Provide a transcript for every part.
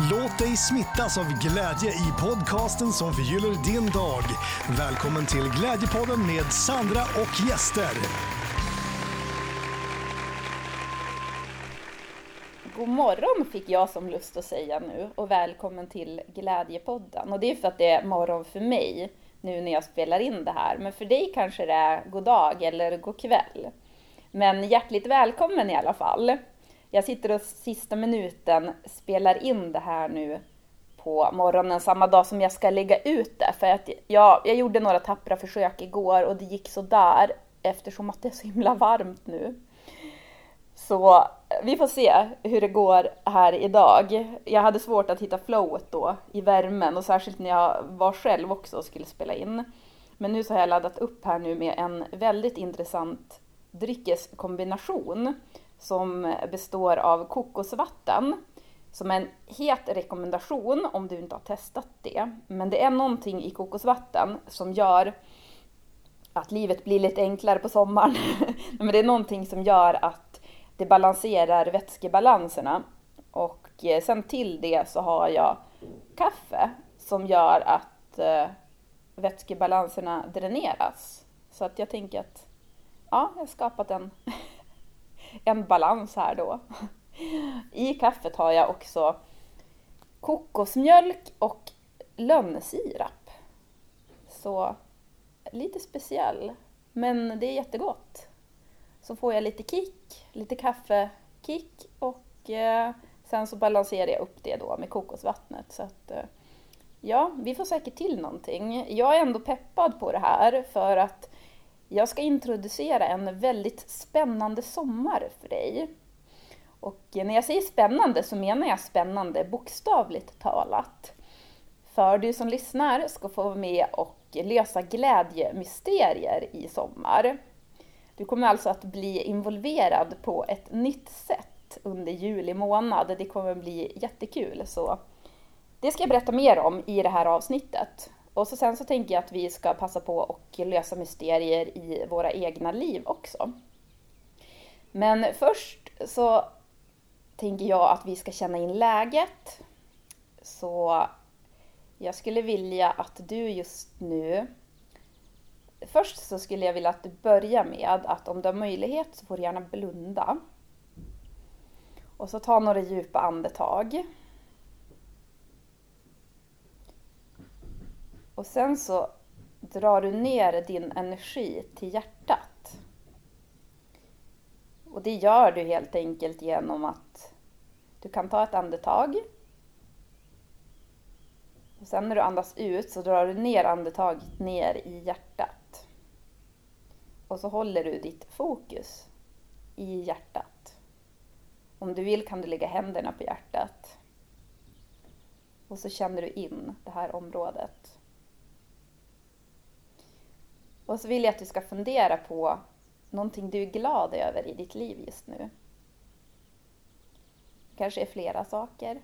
Låt dig smittas av glädje i podcasten som förgyller din dag. Välkommen till Glädjepodden med Sandra och gäster. God morgon fick jag som lust att säga nu och välkommen till Glädjepodden. Och det är för att det är morgon för mig nu när jag spelar in det här. Men för dig kanske det är god dag eller god kväll. Men hjärtligt välkommen i alla fall. Jag sitter och sista minuten spelar in det här nu på morgonen samma dag som jag ska lägga ut det. För att jag, jag gjorde några tappra försök igår och det gick så där eftersom att det är så himla varmt nu. Så eh, vi får se hur det går här idag. Jag hade svårt att hitta flowet då i värmen och särskilt när jag var själv också och skulle spela in. Men nu så har jag laddat upp här nu med en väldigt intressant dryckeskombination som består av kokosvatten som är en het rekommendation om du inte har testat det. Men det är någonting i kokosvatten som gör att livet blir lite enklare på sommaren. Men det är någonting som gör att det balanserar vätskebalanserna. Och eh, sen till det så har jag kaffe som gör att eh, vätskebalanserna dräneras. Så att jag tänker att ja, jag har skapat en en balans här då. I kaffet har jag också kokosmjölk och lönnsirap. Så lite speciell, men det är jättegott. Så får jag lite kick, lite kaffekick och eh, sen så balanserar jag upp det då med kokosvattnet. Så att, eh, ja, vi får säkert till någonting. Jag är ändå peppad på det här för att jag ska introducera en väldigt spännande sommar för dig. Och när jag säger spännande så menar jag spännande bokstavligt talat. För du som lyssnar ska få vara med och lösa glädjemysterier i sommar. Du kommer alltså att bli involverad på ett nytt sätt under juli månad. Det kommer bli jättekul. Så det ska jag berätta mer om i det här avsnittet. Och så sen så tänker jag att vi ska passa på och lösa mysterier i våra egna liv också. Men först så tänker jag att vi ska känna in läget. Så jag skulle vilja att du just nu... Först så skulle jag vilja att du börjar med att om du har möjlighet så får du gärna blunda. Och så ta några djupa andetag. Och sen så drar du ner din energi till hjärtat. Och det gör du helt enkelt genom att du kan ta ett andetag. Och sen när du andas ut så drar du ner andetaget ner i hjärtat. Och så håller du ditt fokus i hjärtat. Om du vill kan du lägga händerna på hjärtat. Och så känner du in det här området. Och så vill jag att du ska fundera på någonting du är glad över i ditt liv just nu. Det kanske är flera saker.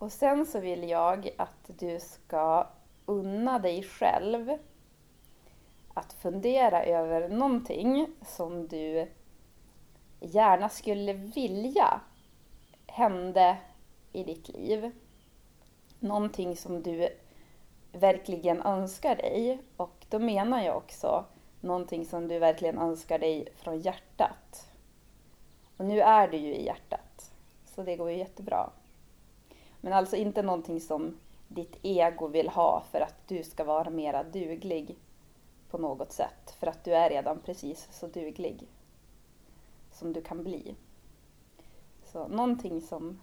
Och sen så vill jag att du ska unna dig själv att fundera över någonting som du gärna skulle vilja hände i ditt liv. Någonting som du verkligen önskar dig. Och då menar jag också någonting som du verkligen önskar dig från hjärtat. Och nu är du ju i hjärtat, så det går ju jättebra. Men alltså inte någonting som ditt ego vill ha för att du ska vara mera duglig på något sätt. För att du är redan precis så duglig som du kan bli. Så någonting som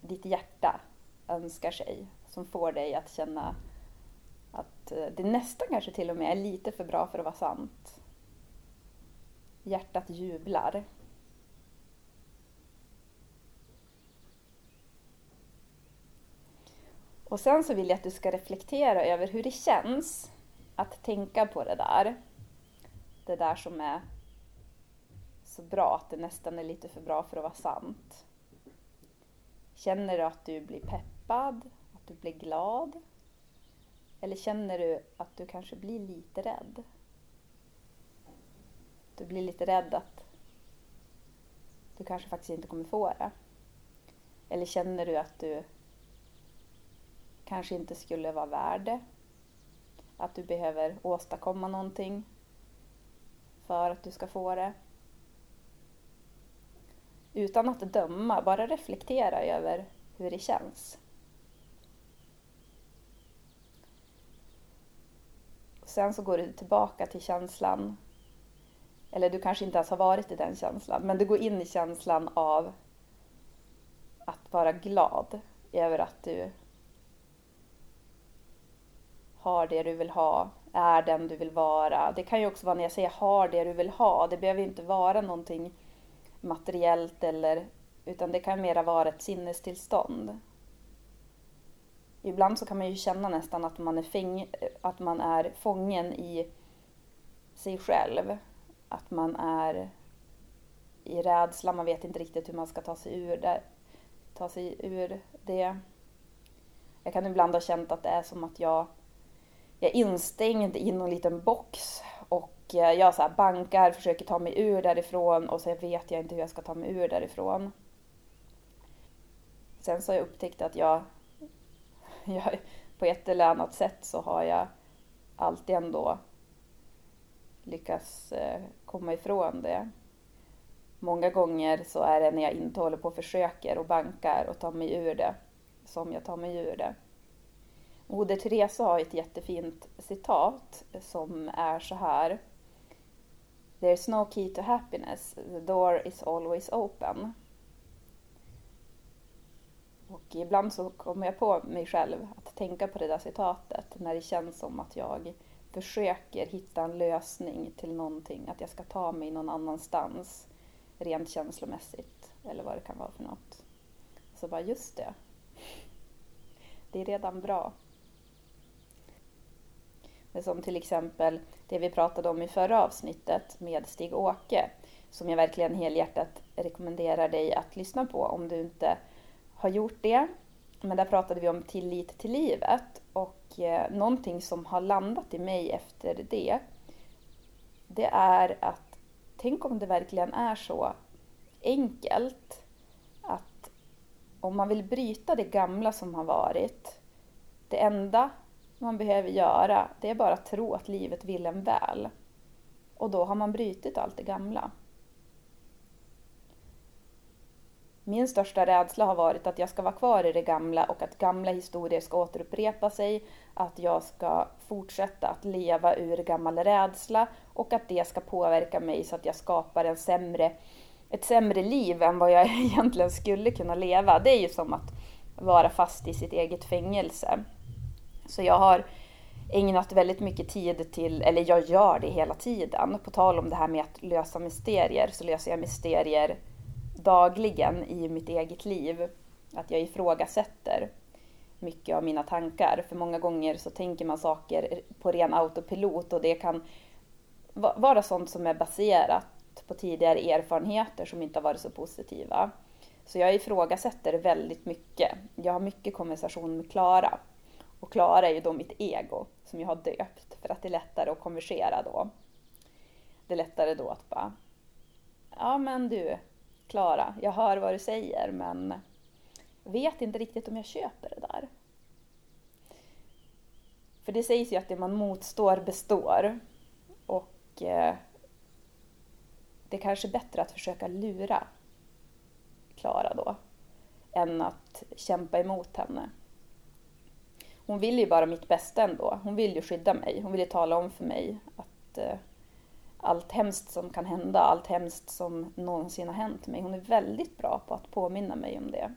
ditt hjärta önskar sig, som får dig att känna att eh, det nästan kanske till och med är lite för bra för att vara sant. Hjärtat jublar. Och sen så vill jag att du ska reflektera över hur det känns att tänka på det där. Det där som är så bra att det nästan är lite för bra för att vara sant. Känner du att du blir peppad? Att du blir glad? Eller känner du att du kanske blir lite rädd? Du blir lite rädd att du kanske faktiskt inte kommer få det. Eller känner du att du kanske inte skulle vara värd det? Att du behöver åstadkomma någonting för att du ska få det? Utan att döma, bara reflektera över hur det känns. Sen så går du tillbaka till känslan, eller du kanske inte ens har varit i den känslan, men du går in i känslan av att vara glad över att du har det du vill ha, är den du vill vara. Det kan ju också vara när jag säger har det du vill ha, det behöver inte vara någonting materiellt eller utan det kan mera vara ett sinnestillstånd. Ibland så kan man ju känna nästan att man är, fäng, att man är fången i sig själv. Att man är i rädsla, man vet inte riktigt hur man ska ta sig ur det. Ta sig ur det. Jag kan ibland ha känt att det är som att jag, jag är instängd i någon liten box Eh, jag så bankar, försöker ta mig ur därifrån och sen vet jag inte hur jag ska ta mig ur därifrån. Sen så har jag upptäckt att jag, jag på ett eller annat sätt så har jag alltid ändå lyckats eh, komma ifrån det. Många gånger så är det när jag inte håller på och försöker och bankar och tar mig ur det som jag tar mig ur det. Moder Teresa har ett jättefint citat som är så här. There's no key to happiness, the door is always open. Och ibland så kommer jag på mig själv att tänka på det där citatet när det känns som att jag försöker hitta en lösning till någonting, att jag ska ta mig någon annanstans rent känslomässigt eller vad det kan vara för något. Så bara, just det. Det är redan bra. Men som till exempel det vi pratade om i förra avsnittet med Stig-Åke som jag verkligen helhjärtat rekommenderar dig att lyssna på om du inte har gjort det. Men där pratade vi om tillit till livet och eh, någonting som har landat i mig efter det det är att tänk om det verkligen är så enkelt att om man vill bryta det gamla som har varit det enda man behöver göra det är bara att tro att livet vill en väl. Och då har man brutit allt det gamla. Min största rädsla har varit att jag ska vara kvar i det gamla och att gamla historier ska återupprepa sig, att jag ska fortsätta att leva ur gammal rädsla och att det ska påverka mig så att jag skapar en sämre, ett sämre liv än vad jag egentligen skulle kunna leva. Det är ju som att vara fast i sitt eget fängelse. Så jag har ägnat väldigt mycket tid till, eller jag gör det hela tiden. På tal om det här med att lösa mysterier så löser jag mysterier dagligen i mitt eget liv. Att jag ifrågasätter mycket av mina tankar. För många gånger så tänker man saker på ren autopilot och det kan vara sånt som är baserat på tidigare erfarenheter som inte har varit så positiva. Så jag ifrågasätter väldigt mycket. Jag har mycket konversation med Klara och Klara är ju då mitt ego som jag har döpt för att det är lättare att konversera då. Det är lättare då att bara, ja men du Klara, jag hör vad du säger men vet inte riktigt om jag köper det där. För det sägs ju att det man motstår består. Och eh, det är kanske är bättre att försöka lura Klara då, än att kämpa emot henne hon vill ju bara mitt bästa ändå. Hon vill ju skydda mig. Hon vill ju tala om för mig att eh, allt hemskt som kan hända, allt hemskt som någonsin har hänt mig. Hon är väldigt bra på att påminna mig om det.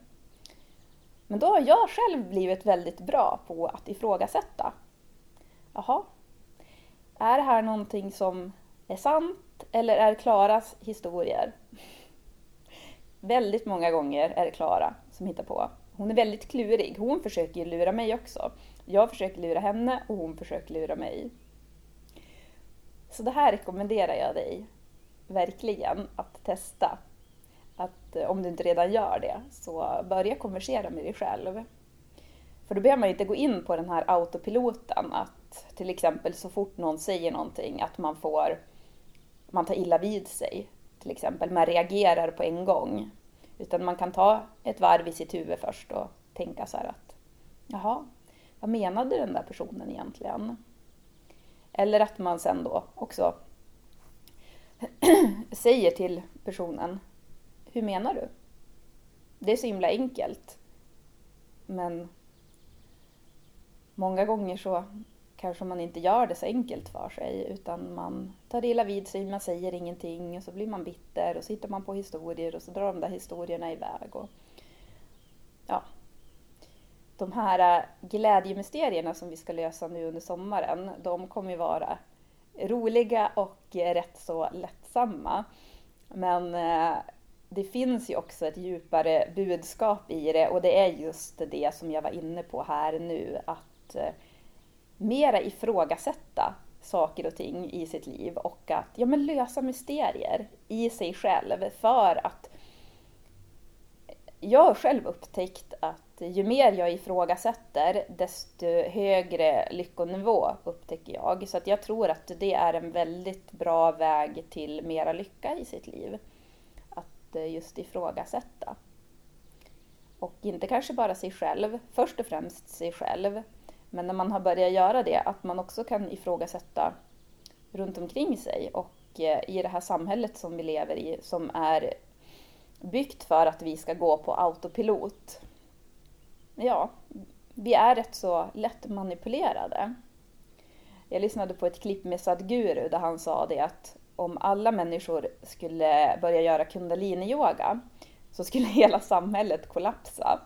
Men då har jag själv blivit väldigt bra på att ifrågasätta. Jaha, är det här någonting som är sant eller är Klaras historier? väldigt många gånger är det Klara som hittar på. Hon är väldigt klurig. Hon försöker lura mig också. Jag försöker lura henne och hon försöker lura mig. Så det här rekommenderar jag dig verkligen att testa. Att eh, om du inte redan gör det, så börja konversera med dig själv. För då behöver man inte gå in på den här autopiloten att till exempel så fort någon säger någonting att man får man tar illa vid sig till exempel. Man reagerar på en gång. Utan man kan ta ett varv i sitt huvud först och tänka så här att jaha, vad menade den där personen egentligen? Eller att man sen då också säger till personen, hur menar du? Det är så himla enkelt. Men många gånger så kanske man inte gör det så enkelt för sig utan man tar illa vid sig, man säger ingenting och så blir man bitter och så hittar man på historier och så drar de där historierna iväg. Och, ja. De här äh, glädjemysterierna som vi ska lösa nu under sommaren, de kommer ju vara roliga och äh, rätt så lättsamma. Men äh, det finns ju också ett djupare budskap i det och det är just det som jag var inne på här nu, att mera ifrågasätta saker och ting i sitt liv och att ja, men lösa mysterier i sig själv för att jag har själv upptäckt att ju mer jag ifrågasätter desto högre lyckonivå upptäcker jag. Så att jag tror att det är en väldigt bra väg till mera lycka i sitt liv. Att eh, just ifrågasätta. Och inte kanske bara sig själv, först och främst sig själv. Men när man har börjat göra det, att man också kan ifrågasätta runt omkring sig och eh, i det här samhället som vi lever i som är byggt för att vi ska gå på autopilot. Ja, vi är rätt så lätt manipulerade. Jag lyssnade på ett klipp med Sadhguru där han sa det att om alla människor skulle börja göra Kundaliniyoga så skulle hela samhället kollapsa.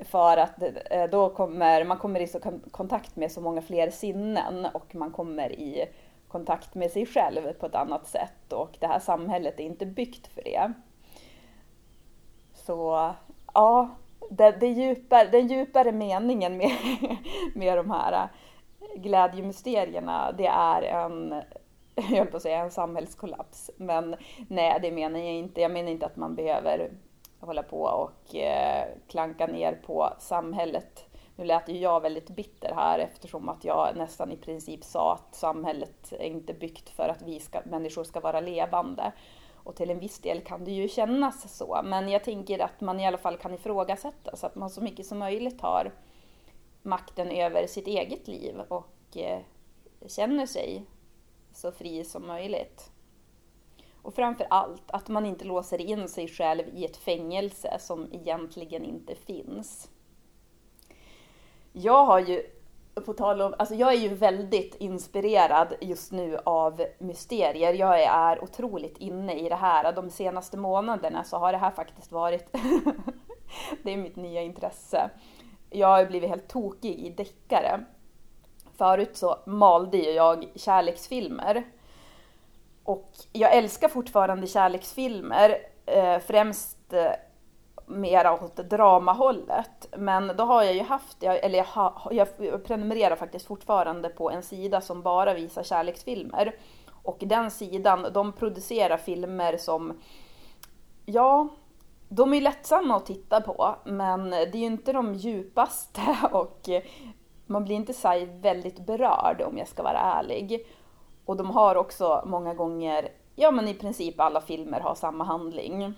För att eh, då kommer man kommer i kontakt med så många fler sinnen och man kommer i kontakt med sig själv på ett annat sätt och det här samhället är inte byggt för det. Så ja, det, det djupare, den djupare meningen med, med de här eh, glädjemysterierna, det är en, jag höll på att säga en samhällskollaps. Men nej, det menar jag inte. Jag menar inte att man behöver hålla på och eh, klanka ner på samhället. Nu lät ju jag väldigt bitter här eftersom att jag nästan i princip sa att samhället är inte byggt för att vi ska, människor ska vara levande. Och till en viss del kan det ju kännas så, men jag tänker att man i alla fall kan ifrågasätta så att man så mycket som möjligt har makten över sitt eget liv och eh, känner sig så fri som möjligt. Och framför allt att man inte låser in sig själv i ett fängelse som egentligen inte finns. Jag har ju, på tal om, alltså jag är ju väldigt inspirerad just nu av mysterier. Jag är otroligt inne i det här. De senaste månaderna så har det här faktiskt varit, det är mitt nya intresse. Jag har blivit helt tokig i deckare. Förut så malde jag kärleksfilmer och jag älskar fortfarande kärleksfilmer, eh, främst eh, mera åt dramahållet. Men då har jag ju haft, eller jag, ha, jag prenumererar faktiskt fortfarande på en sida som bara visar kärleksfilmer. Och den sidan, de producerar filmer som, ja, de är lättsamma att titta på, men det är ju inte de djupaste och man blir inte så väldigt berörd om jag ska vara ärlig. Och de har också många gånger, ja men i princip alla filmer har samma handling.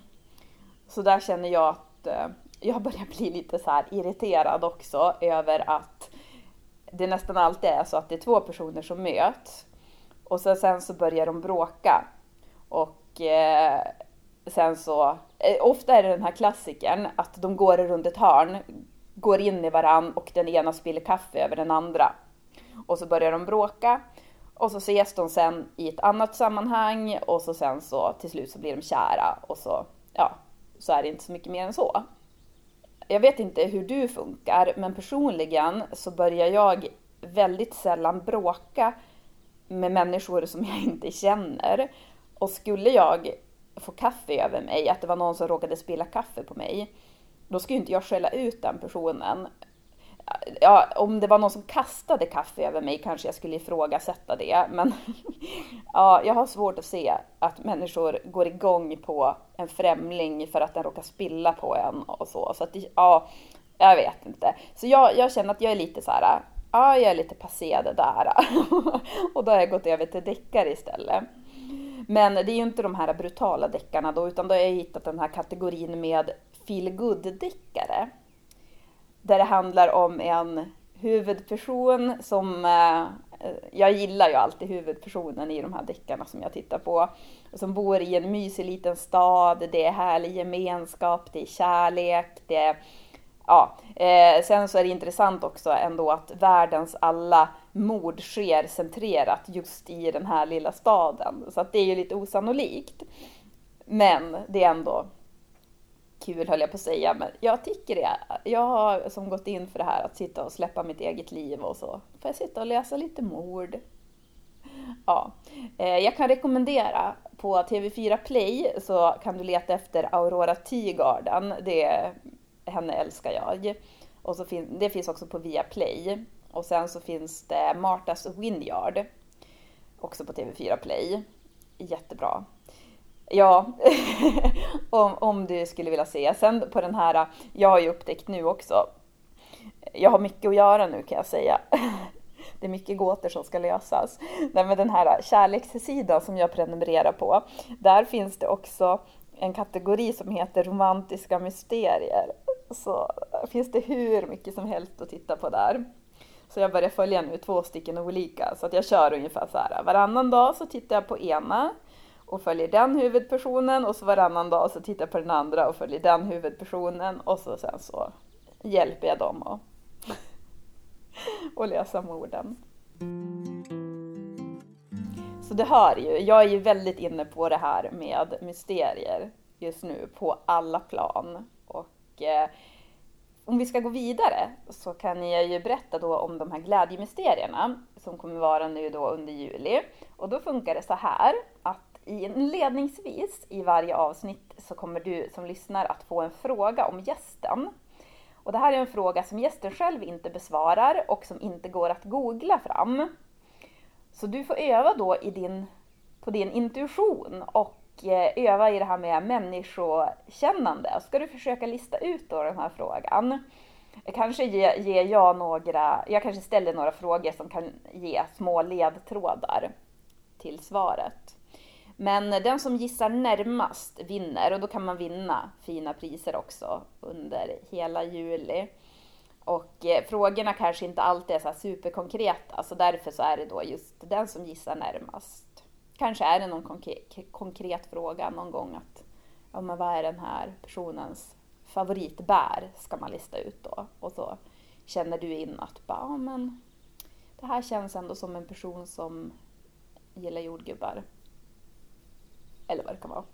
Så där känner jag att eh, jag börjar bli lite så här irriterad också över att det nästan alltid är så att det är två personer som möts och så, sen så börjar de bråka. Och eh, sen så, eh, ofta är det den här klassikern att de går runt ett hörn, går in i varann och den ena spiller kaffe över den andra. Och så börjar de bråka och så ses de sen i ett annat sammanhang och så sen så till slut så blir de kära och så, ja, så är det inte så mycket mer än så. Jag vet inte hur du funkar, men personligen så börjar jag väldigt sällan bråka med människor som jag inte känner. Och skulle jag få kaffe över mig, att det var någon som råkade spilla kaffe på mig, då skulle inte jag skälla ut den personen ja, om det var någon som kastade kaffe över mig kanske jag skulle ifrågasätta det. Men ja, jag har svårt att se att människor går igång på en främling för att den råkar spilla på en och så. Så att, ja, jag vet inte. Så jag, jag känner att jag är lite så här, ja, jag är lite passé det där. och då har jag gått över till deckare istället. Men det är ju inte de här brutala deckarna då, utan då har jag hittat den här kategorin med feel deckare där det handlar om en huvudperson som eh, jag gillar ju alltid huvudpersonen i de här deckarna som jag tittar på. Som bor i en mysig liten stad, det är härlig gemenskap, det är kärlek, det är Ja, eh, sen så är det intressant också ändå att världens alla mord sker centrerat just i den här lilla staden. Så att det är ju lite osannolikt. Men det är ändå kul höll jag på att säga, men jag tycker det. Jag har som gått in för det här att sitta och släppa mitt eget liv och så. Får jag sitta och läsa lite mord. Ja, eh, jag kan rekommendera på TV4 Play så kan du leta efter Aurora Teagarden. Det, henne älskar jag. Och så fin, det finns också på Viaplay. Och sen så finns det Martas Winyard. Också på TV4 Play. Jättebra. Ja, om, om du skulle vilja se. Sen på den här, jag har ju upptäckt nu också, jag har mycket att göra nu kan jag säga. Det är mycket gåtor som ska lösas. Nej, men den här kärlekssidan som jag prenumererar på, där finns det också en kategori som heter romantiska mysterier. Så finns det hur mycket som helst att titta på där. Så jag börjar följa nu två stycken olika, så att jag kör ungefär så här. Varannan dag så tittar jag på ena och följer den huvudpersonen och så varannan dag så tittar jag på den andra och följer den huvudpersonen och så sen så hjälper jag dem att och lösa morden. Så det hör ju, jag är ju väldigt inne på det här med mysterier just nu på alla plan. Och eh, om vi ska gå vidare så kan jag ju berätta då om de här glädjemysterierna som kommer vara nu då under juli. Och då funkar det så här att inledningsvis i varje avsnitt så kommer du som lyssnar att få en fråga om gästen. Och det här är en fråga som gästen själv inte besvarar och som inte går att googla fram. Så du får öva då i din, på din intuition och eh, öva i det här med människokännande. Ska du försöka lista ut då den här frågan. Kanske ger ge jag några, jag kanske ställer några frågor som kan ge små ledtrådar till svaret. Men den som gissar närmast vinner och då kan man vinna fina priser också under hela juli. Och eh, frågorna kanske inte alltid är så superkonkreta, så därför så är det då just den som gissar närmast. Kanske är det någon konkret, konkret fråga någon gång att ja, men vad är den här personens favoritbär ska man lista ut då. Och så känner du in att ja, men det här känns ändå som en person som gillar jordgubbar. Eller vad det kan vara.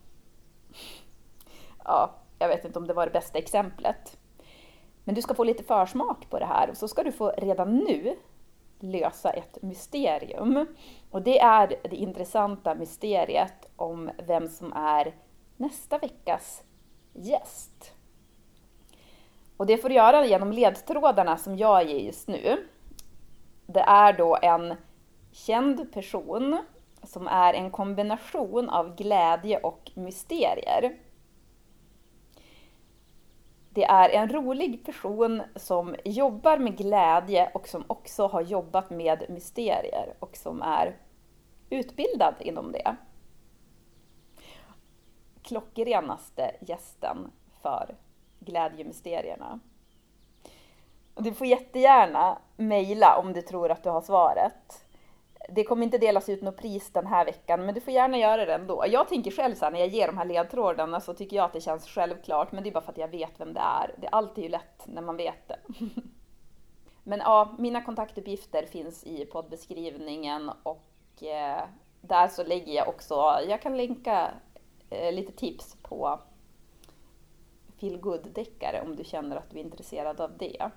Ja, jag vet inte om det var det bästa exemplet. Men du ska få lite försmak på det här och så ska du få redan nu lösa ett mysterium. Och det är det intressanta mysteriet om vem som är nästa veckas gäst. Och det får du göra genom ledtrådarna som jag ger just nu. Det är då en känd person som är en kombination av glädje och mysterier. Det är en rolig person som jobbar med glädje och som också har jobbat med mysterier och som är utbildad inom det. Klockrenaste gästen för glädjemysterierna. Du får jättegärna mejla om du tror att du har svaret det kommer inte delas ut något pris den här veckan, men du får gärna göra det ändå. Jag tänker själv så här, när jag ger de här ledtrådarna så tycker jag att det känns självklart, men det är bara för att jag vet vem det är. Det är alltid ju lätt när man vet det. men ja, mina kontaktuppgifter finns i poddbeskrivningen och eh, där så lägger jag också, jag kan länka eh, lite tips på feelgood deckare om du känner att du är intresserad av det.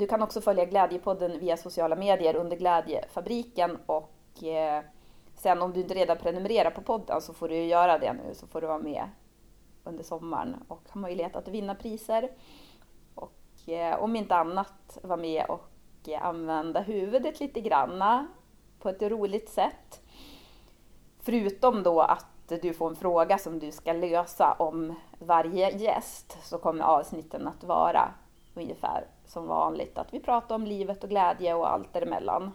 Du kan också följa Glädjepodden via sociala medier under Glädjefabriken och eh, sen om du inte redan prenumererar på podden så får du göra det nu så får du vara med under sommaren och ha möjlighet att vinna priser. Och eh, om inte annat vara med och eh, använda huvudet lite granna på ett roligt sätt. Förutom då att du får en fråga som du ska lösa om varje gäst så kommer avsnitten att vara ungefär som vanligt, att vi pratar om livet och glädje och allt däremellan.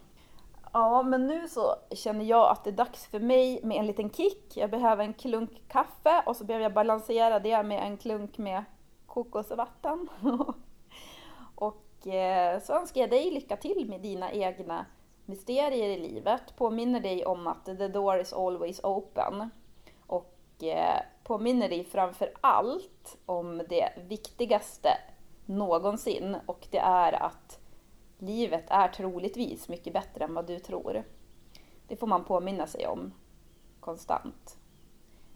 Ja, men nu så känner jag att det är dags för mig med en liten kick. Jag behöver en klunk kaffe och så behöver jag balansera det med en klunk med kokosvatten. och eh, så önskar jag dig lycka till med dina egna mysterier i livet. Påminner dig om att the door is always open. Och eh, påminner dig framför allt om det viktigaste någonsin och det är att livet är troligtvis mycket bättre än vad du tror. Det får man påminna sig om konstant.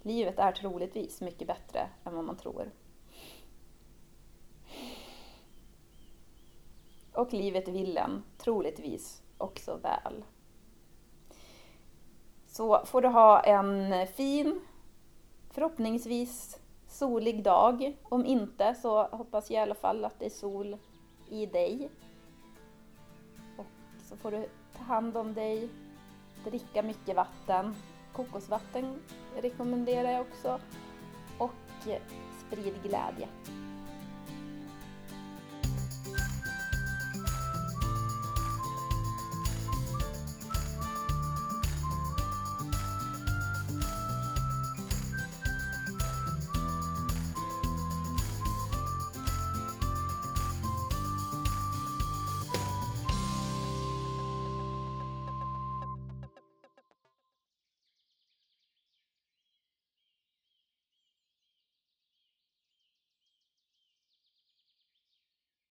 Livet är troligtvis mycket bättre än vad man tror. Och livet vill en troligtvis också väl. Så får du ha en fin, förhoppningsvis solig dag. Om inte så hoppas jag i alla fall att det är sol i dig så får du ta hand om dig, dricka mycket vatten. Kokosvatten rekommenderar jag också. Och sprid glädje.